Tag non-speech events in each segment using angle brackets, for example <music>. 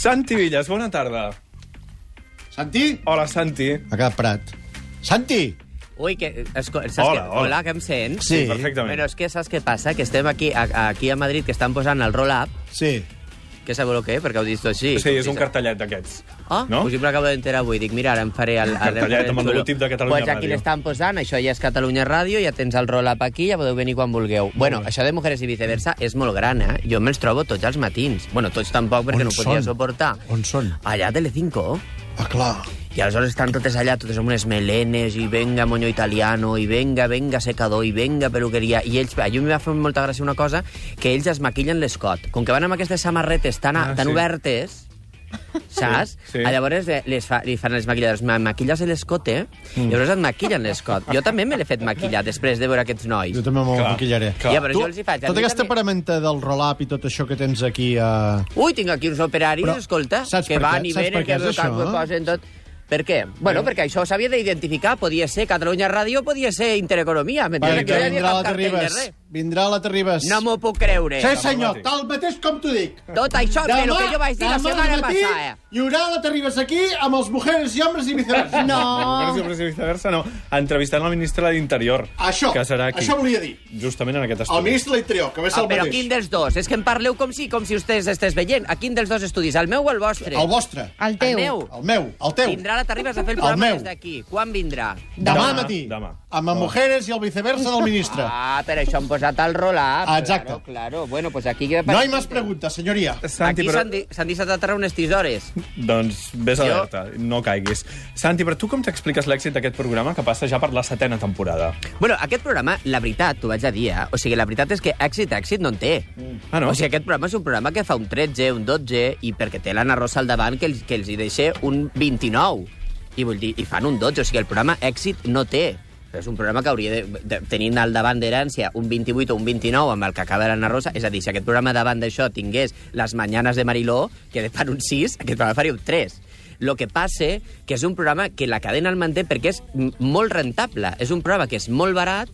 Santi Villas, bona tarda. Santi? Hola, Santi. Ha quedat Prat. Santi! Ui, que, esco, saps Hola, que, hola. hola, que em sents? Sí. perfectament. Però és que saps què passa? Que estem aquí a, aquí a Madrid, que estan posant el roll-up, Sí. Que sabeu el que és? Perquè heu dit així. Sí, és un cartellet d'aquests. Ah, no? pues jo m'acabo d'enterar avui. Dic, mira, ara em faré el... el Cartellet amb el logotip de Catalunya pues aquí l'estan posant, això ja és Catalunya Ràdio, ja tens el roll-up aquí, ja podeu venir quan vulgueu. Bueno, això de Mujeres i viceversa és molt gran, eh? Jo me'ls trobo tots els matins. Bueno, tots tampoc, perquè On no ho podia són? suportar. On són? Allà a Telecinco. Ah, clar. I aleshores estan totes allà, totes amb unes melenes, i venga moño italiano, i venga, venga secador, i venga peluqueria. I ells, a mi em va fer molta gràcia una cosa, que ells es maquillen l'escot. Com que van amb aquestes samarretes tan, Ah, ah, tan sí. obertes, saps? Sí, sí. A llavors eh, les fa, li fan els maquilladors, "Ma- maquilles l'escote, mm. i llavors et maquillen l'escot. Jo també me l'he fet maquillar després de veure aquests nois. Jo també m'ho maquillaré. clar. Ja, però jo els hi faig. Tota aquesta també- paramenta del roll-up i tot això que tens aquí a... Ui, tinc aquí uns operaris, Però escolta, que van què? i venen, que, és que, això, que no? posen tot... Per què? Bueno, perquè això s'havia d'identificar. Podia ser Catalunya Ràdio, podia ser Intereconomia. M'entens? Hi havia vindrà la Terribas. Vindrà la Terribas. No m'ho puc creure. Sí, senyor, tal mateix com t'ho dic. Tot això és el que jo vaig dir la demà setmana matí passada. Hi haurà la Terribas aquí amb els mujeres i homes i viceversa. No. <laughs> Mujeres i viceversa, no. Entrevistant el ministre d'Interior. Això, Que serà aquí. això volia dir. Justament en aquest El estudi. ministre de l'Interior, que va ser Ah, el però mateix. quin dels dos? És que em parleu com si, com si vostès estès veient. A quin dels dos estudis? El meu o el vostre? El vostre. El El teu. meu. El meu. El teu. Vindrà la Terribas a fer el El programa meu. des d'aquí. Quan vindrà? Demà, Demà, matí. demà. Amb el mujeres i el viceversa del ministre. <laughs> Ah, per això hem posat el roll-up. Ah, exacte. Claro, claro. Bueno, pues aquí... No hay más preguntas, señoría. Santi, Aquí però... s'han di- s'han deixat aterrar unes tisores. Doncs vés Jo- alerta, no caiguis. Santi, però tu com t'expliques l'èxit d'aquest programa que passa ja per la setena temporada? Bueno, aquest programa, la veritat, t'ho vaig a dir, eh? O sigui, la veritat és que èxit, èxit no en té. Ah, no? O sigui, aquest programa és un programa que fa un 13, un 12, i perquè té l'Anna Rosa al davant que els, que els hi deixa un 29. I vull dir, i fan un 12, o sigui, el programa èxit no té. És un programa que hauria de, de tenint al davant d'herència un 28 o un 29 amb el que acaba l'Anna Rosa. És a dir, si aquest programa davant d'això tingués les mañanes de Mariló, que fan un 6, aquest programa faria un 3. Lo que passa que és un programa que la cadena el manté perquè és molt rentable. És un programa que és molt barat,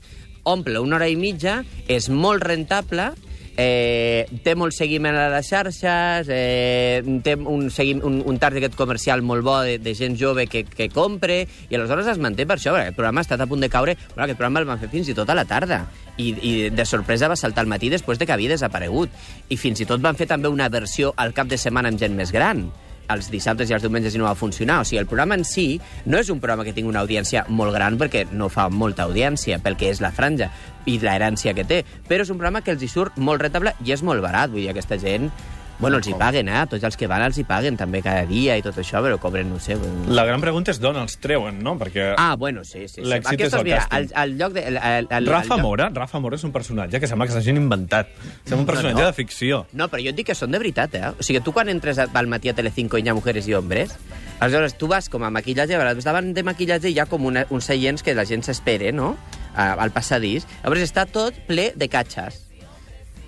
omple una hora i mitja, és molt rentable, eh, té molt seguiment a les xarxes, eh, té un, seguim, un, un target comercial molt bo de, de gent jove que, que compre, i aleshores es manté per això, perquè el programa ha estat a punt de caure, bueno, aquest programa el van fer fins i tot a la tarda, i, i de sorpresa va saltar al matí després de que havia desaparegut. I fins i tot van fer també una versió al cap de setmana amb gent més gran els dissabtes i els diumenges i no va funcionar. O sigui, el programa en si no és un programa que tingui una audiència molt gran perquè no fa molta audiència pel que és la franja i l'herència que té, però és un programa que els hi surt molt rentable i és molt barat. Vull dir, aquesta gent... Bueno, els hi paguen, eh? Tots els que van els hi paguen també cada dia i tot això, però cobren, no sé... La gran pregunta és d'on els treuen, no? Perquè Ah, bueno, sí, sí. sí. L'èxit és el mira, càsting. al, al lloc de... El, el, el, Rafa al lloc... Mora, Rafa Mora és un personatge que sembla que s'hagin inventat. Sembla un personatge no. de ficció. No, però jo et dic que són de veritat, eh? O sigui, tu quan entres al matí a Telecinco i hi ha mujeres i hombres, aleshores tu vas com a maquillatge, a vegades davant de maquillatge hi ha com una, uns seients que la gent s'espera, no?, al passadís. Llavors està tot ple de catxes.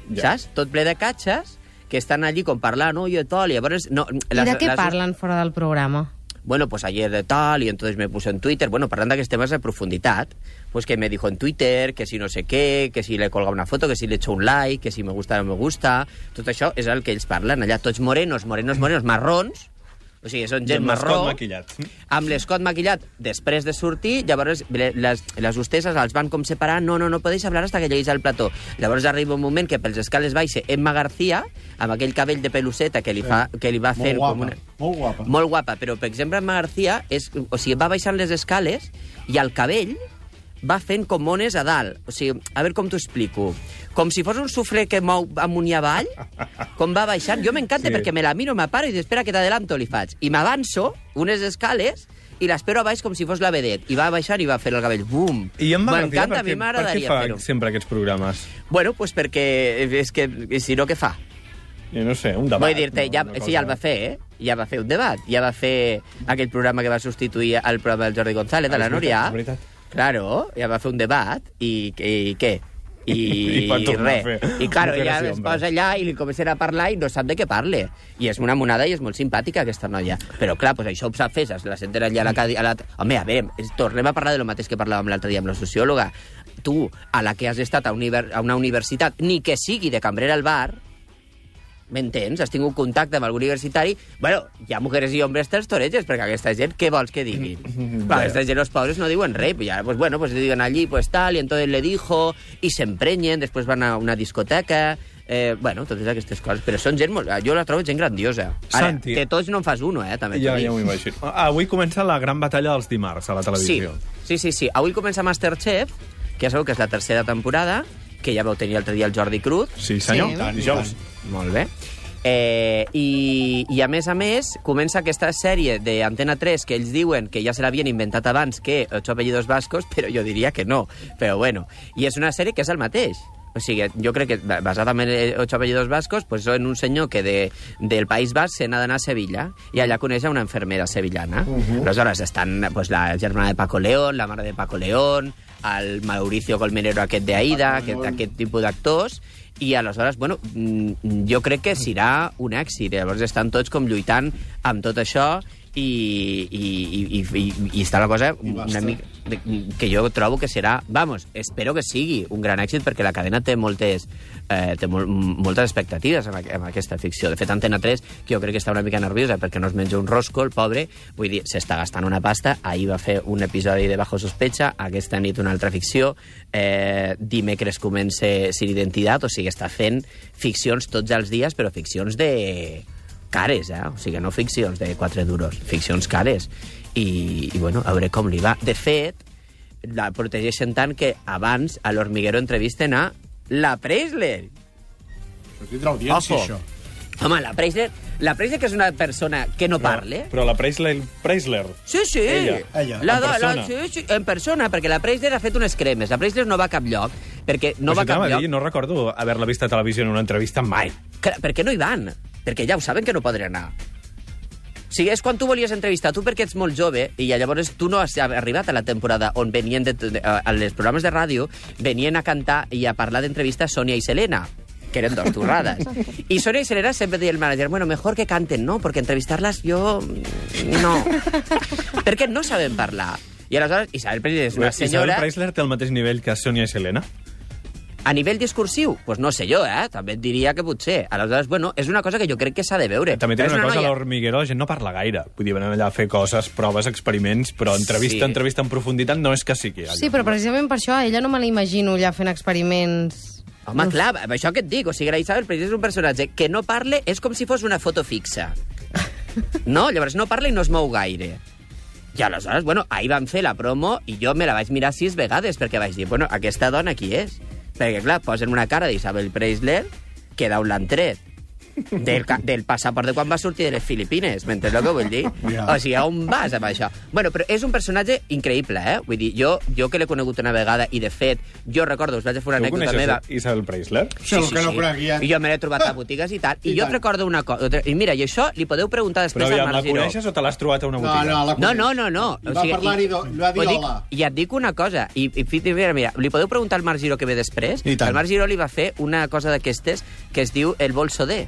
Ja. Saps? Tot ple de catxes que estan allí com parlant, oi, i tal, i llavors... No, I de què parlen fora del programa? Bueno, pues ayer de tal, y entonces me puse en Twitter, bueno, parlant d'aquests temes de profunditat, pues que me dijo en Twitter, que si no sé què, que si le colga una foto, que si le echo un like, que si me gusta o no me gusta... Tot això és el que ells parlen. Allà, tots morenos, morenos, morenos, marrons, o sigui, són gent amb marró, maquillat. amb l'escot maquillat després de sortir, llavors le- les, les hostesses els van com separar, no, no, no podeu hablar hasta que lleguis al plató. Llavors arriba un moment que pels escales baixa Emma García, amb aquell cabell de peluseta que li, fa, que li va Molt fer guapa, com una... molt guapa. Molt guapa, però, per exemple, Emma García és, o sigui, va baixant les escales i el cabell va fent com mones a dalt. O sigui, a veure com t'ho explico. Com si fos un suflé que mou amunt i avall, com va baixant. Jo m'encanta Sí. perquè me la miro, me paro i dic, espera que t'adelanto, li faig. I m'avanço unes escales i l'espero a baix com si fos la vedet. I va baixant i va fer el cabell. Bum! I M'encanta, a mi què, per què m'agradaria fa fer-ho. sempre aquests programes? Bueno, pues perquè és que, si no, què fa? Jo no sé, un debat. Vull dir-te, no? ja, Una sí, cosa- ja el va fer, eh? Ja va fer un debat. Ja va fer aquell programa que va substituir el programa del Jordi González, de Ah, la Núria. és veritat. Claro, ja va fer un debat i, i, què? <laughs> I, I tornar res. I claro, y es posa allà i li comencen a parlar i no sap de què parle. I és una monada i és molt simpàtica, aquesta noia. Però, clar, pues això ho sap fer, la senten allà a la, a la... Home, a veure, tornem a parlar de lo mateix que parlàvem l'altre dia amb la sociòloga. Tu, a la que has estat a, univer... a una universitat, ni que sigui de cambrera al bar, m'entens? Has tingut contacte amb algun universitari... Bueno, hi ha mujeres i homes toreges, perquè aquesta gent, què vols que diguin? Clar, aquesta gent, els pobres, no diuen res. Ja, pues, bueno, pues diuen allí, pues tal, y entonces le dijo, i s'emprenyen, després van a una discoteca... Eh, bueno, totes aquestes coses. Però són gent molt... Jo la trobo gent grandiosa. Ara, Santi. de tots no en fas uno, eh, també. Ja, ja m'ho imagino. <laughs> Ah, Avui comença la gran batalla dels dimarts a la Sí, televisió. sí, sí, sí. Avui comença Masterchef, que ja sabeu que és la tercera temporada, que ja vau tenir l'altre dia el Jordi Cruz. Sí, senyor. Sí. Dijous. Molt bé. Eh, i, I a més a més, comença aquesta sèrie d'Antena 3 que ells diuen que ja se l'havien inventat abans que Ocho apellidos vascos, <laughs> però jo diria que no. Però bueno, i és una sèrie que és el mateix. O sigui, jo crec que ba- basada en el Ocho apellidos vascos, pues en un senyor que de, del País Basc se n'ha d'anar a Sevilla i allà coneix a una enfermera sevillana. Uh -huh. Aleshores estan pues, la germana de Paco León, la mare de Paco León, el Mauricio Colmenero aquest d'Aida, aquest, aquest tipus d'actors, i aleshores, bueno, mm, jo crec que serà un èxit. Llavors estan tots com lluitant amb tot això i, i, i, i, i, està la cosa una mica que jo trobo que serà, vamos, espero que sigui un gran èxit perquè la cadena té moltes eh, té mol, moltes expectatives amb, amb aquesta ficció. De fet, Antena 3, que jo crec que està una mica nerviosa perquè no es menja un rosco, el pobre, vull dir, s'està gastant una pasta, ahir va fer un episodi de Bajo Sospecha, aquesta nit una altra ficció, eh, dimecres comença Sin Identitat, o sigui, està fent ficcions tots els dies, però ficcions de cares, eh? O sigui, no ficcions de 4 duros, ficcions cares. I, i bueno, a veure com li va. De fet, la protegeixen tant que abans a l'Hormiguero entrevisten a la Preisler. Però tindrà audiència, Ojo. això. Home, la Preisler, la Preisler, que és una persona que no parle... Però la Preisler... Preisler. Sí, sí. Ella. Ella. La, En do- la, persona. sí, sí, en persona, perquè la Preisler ha fet unes cremes. La Preisler no va a cap lloc, perquè no va a cap lloc. dir, no recordo haver-la vist a televisió en una entrevista mai. Clar, per què no hi van? Perquè ja ho saben que no podrien anar. O sigui, és quan tu volies entrevistar, tu perquè ets molt jove, i llavors tu no has arribat a la temporada on venien, de, a les programes de ràdio, venien a cantar i a parlar d'entrevistes Sònia i Selena que eren dos turrades. I Sònia i Selena sempre deia el manager, bueno, mejor que canten, ¿no? Porque entrevistarlas yo... mm, no. <laughs> perquè no saben parlar. I aleshores Isabel Preisler és una Isabel senyora... Preisler té el mateix nivell que Sònia i Selena? A nivell discursiu, pues no sé jo, eh? També et diria que potser. Aleshores, bueno, és una cosa que jo crec que s'ha de veure. També té És una cosa, noia- l'Hormiguero, la gent no parla gaire. Vull dir, venen allà a fer coses, proves, experiments, però entrevista, Sí. entrevista en profunditat no és que sigui. allò. Sí, però precisament per això a ella no me la imagino allà fent experiments... Home, clar, amb això que et dic, o sigui, la Isabel Preisler és un personatge que no parle, és com si fos una foto fixa. <laughs> No? Llavors no parla i no es mou gaire. I aleshores, bueno, ahir van fer la promo i jo me la vaig mirar sis vegades perquè vaig dir, bueno, aquesta dona qui és? Perquè, clar, posen una cara d'Isabel Preisler que d'on l'han tret. Del, del passaport de quan va sortir de les Filipines, m'entens el que vull dir? Ja. O sigui, on vas amb això? Bueno, però és un personatge increïble, eh? Vull dir, jo, jo que l'he conegut una vegada i, de fet, jo recordo, us vaig fer una Tu anècdota coneixes meva... Isabel Preisler? Sí, el que no conec, ja. I jo me l'he trobat a botigues i tal. I, I jo tant. recordo una cosa. I mira, i això li podeu preguntar després Però al la Marc Giró. coneixes o te l'has trobat a una No, botiga? no, la No, conec. no, no, no. I va parlar-hi, va dir hola. I et dic una cosa, i, i mira, mira, li podeu preguntar al Marc Giró que ve després. I tant. El Marc Giró li va fer una cosa d'aquestes que es diu el bolso de.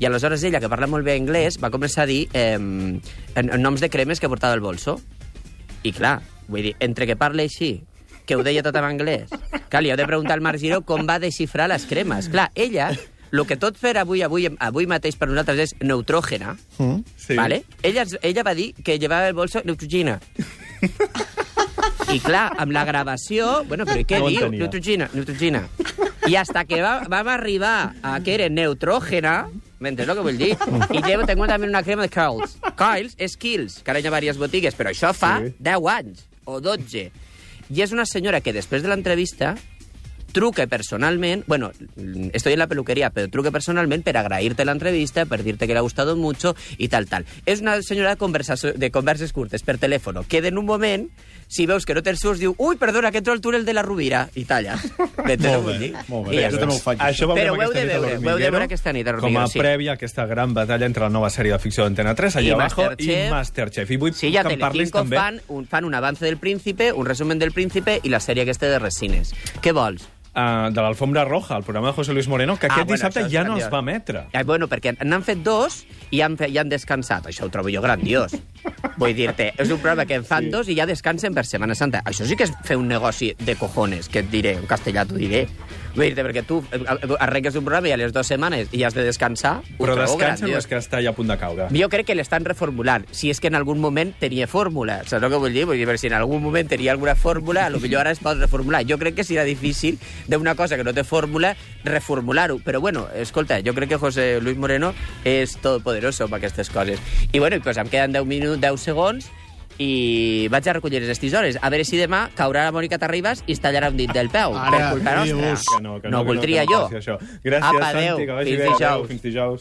I aleshores ella, que parla molt bé anglès, va començar a dir eh, en, en noms de cremes que portava el bolso. I clar, vull dir, entre que parla així, que ho deia tot en anglès, clar, li heu de preguntar al Marc Giró com va desxifrar les cremes. Clar, ella, el que tot fer avui, avui, avui mateix per nosaltres és neutrògena, Sí. ¿Vale? Ella, ella va dir que llevava el bolso Neutrogena. I clar, amb la gravació... Bueno, però què No diu? Neutrogena, Neutrogena. I hasta que va, vam arribar a que era neutrògena, m'entens el que vull dir? <laughs> I llevo, tengo també una crema de Kyles. Kyles és Kills, que ara hi ha diverses botigues, però això fa Sí. 10 anys o 12. I és una senyora que després de l'entrevista truque personalment, bueno, estoy en la peluquería, pero truque personalment per agrair-te l'entrevista, per dir-te que le ha gustado mucho i tal, tal. És una senyora de, conversa- de converses curtes per telèfono, que en un moment, si veus que no te'l surts, diu ui, perdona, que entro al túnel de la Rovira, i talla. <laughs> Molt bé, molt bé. Ja també ho faig, Això ho veurem aquesta nit a heu de l'Hormiguero, veure aquesta nit a Com a prèvia a aquesta gran batalla entre la nova sèrie de ficció d'Antena 3, allà abajo, i Masterchef. I vull Sí, ja que em parlis també... fan un, fan un avance del Príncipe, un resumen del Príncipe i la sèrie aquesta de Resines. Què vols? Uh, de l'Alfombra Roja, el programa de José Luis Moreno, que Ah, aquest bueno, dissabte ja no es va emetre. Eh, bueno, perquè n'han fet dos i han, fe, i han descansat. Això ho trobo jo grandiós. Vull dir-te, és un programa que en fan sí. dos i ja descansen per Setmana Santa. Això sí que és fer un negoci de cojones, que et diré, en castellà t'ho diré. Vull dir perquè tu eh, arrenques un programa i a les dues setmanes i has de descansar. Però descansa o és que està ja a punt de caure? Jo crec que l'estan reformulant. Si és que en algun moment tenia fórmula. Saps el que vull dir? Vull dir, si en algun moment tenia alguna fórmula, a lo millor ara es pot reformular. Jo crec que serà difícil d'una cosa que no té fórmula reformular-ho. Però bueno, escolta, jo crec que José Luis Moreno és todopoderoso per aquestes coses. I bueno, pues em queden 10 minuts, 10 segons i vaig a recollir les tisores. A veure si demà caurà la Mònica Terribas i es tallarà un dit del peu. Ara, per culpa nostra. Que no, que no, que voldria que no jo. passi Això. Gràcies, Apa, Santi, adéu. que vagi Fins bé. Dijous. Fins dijous.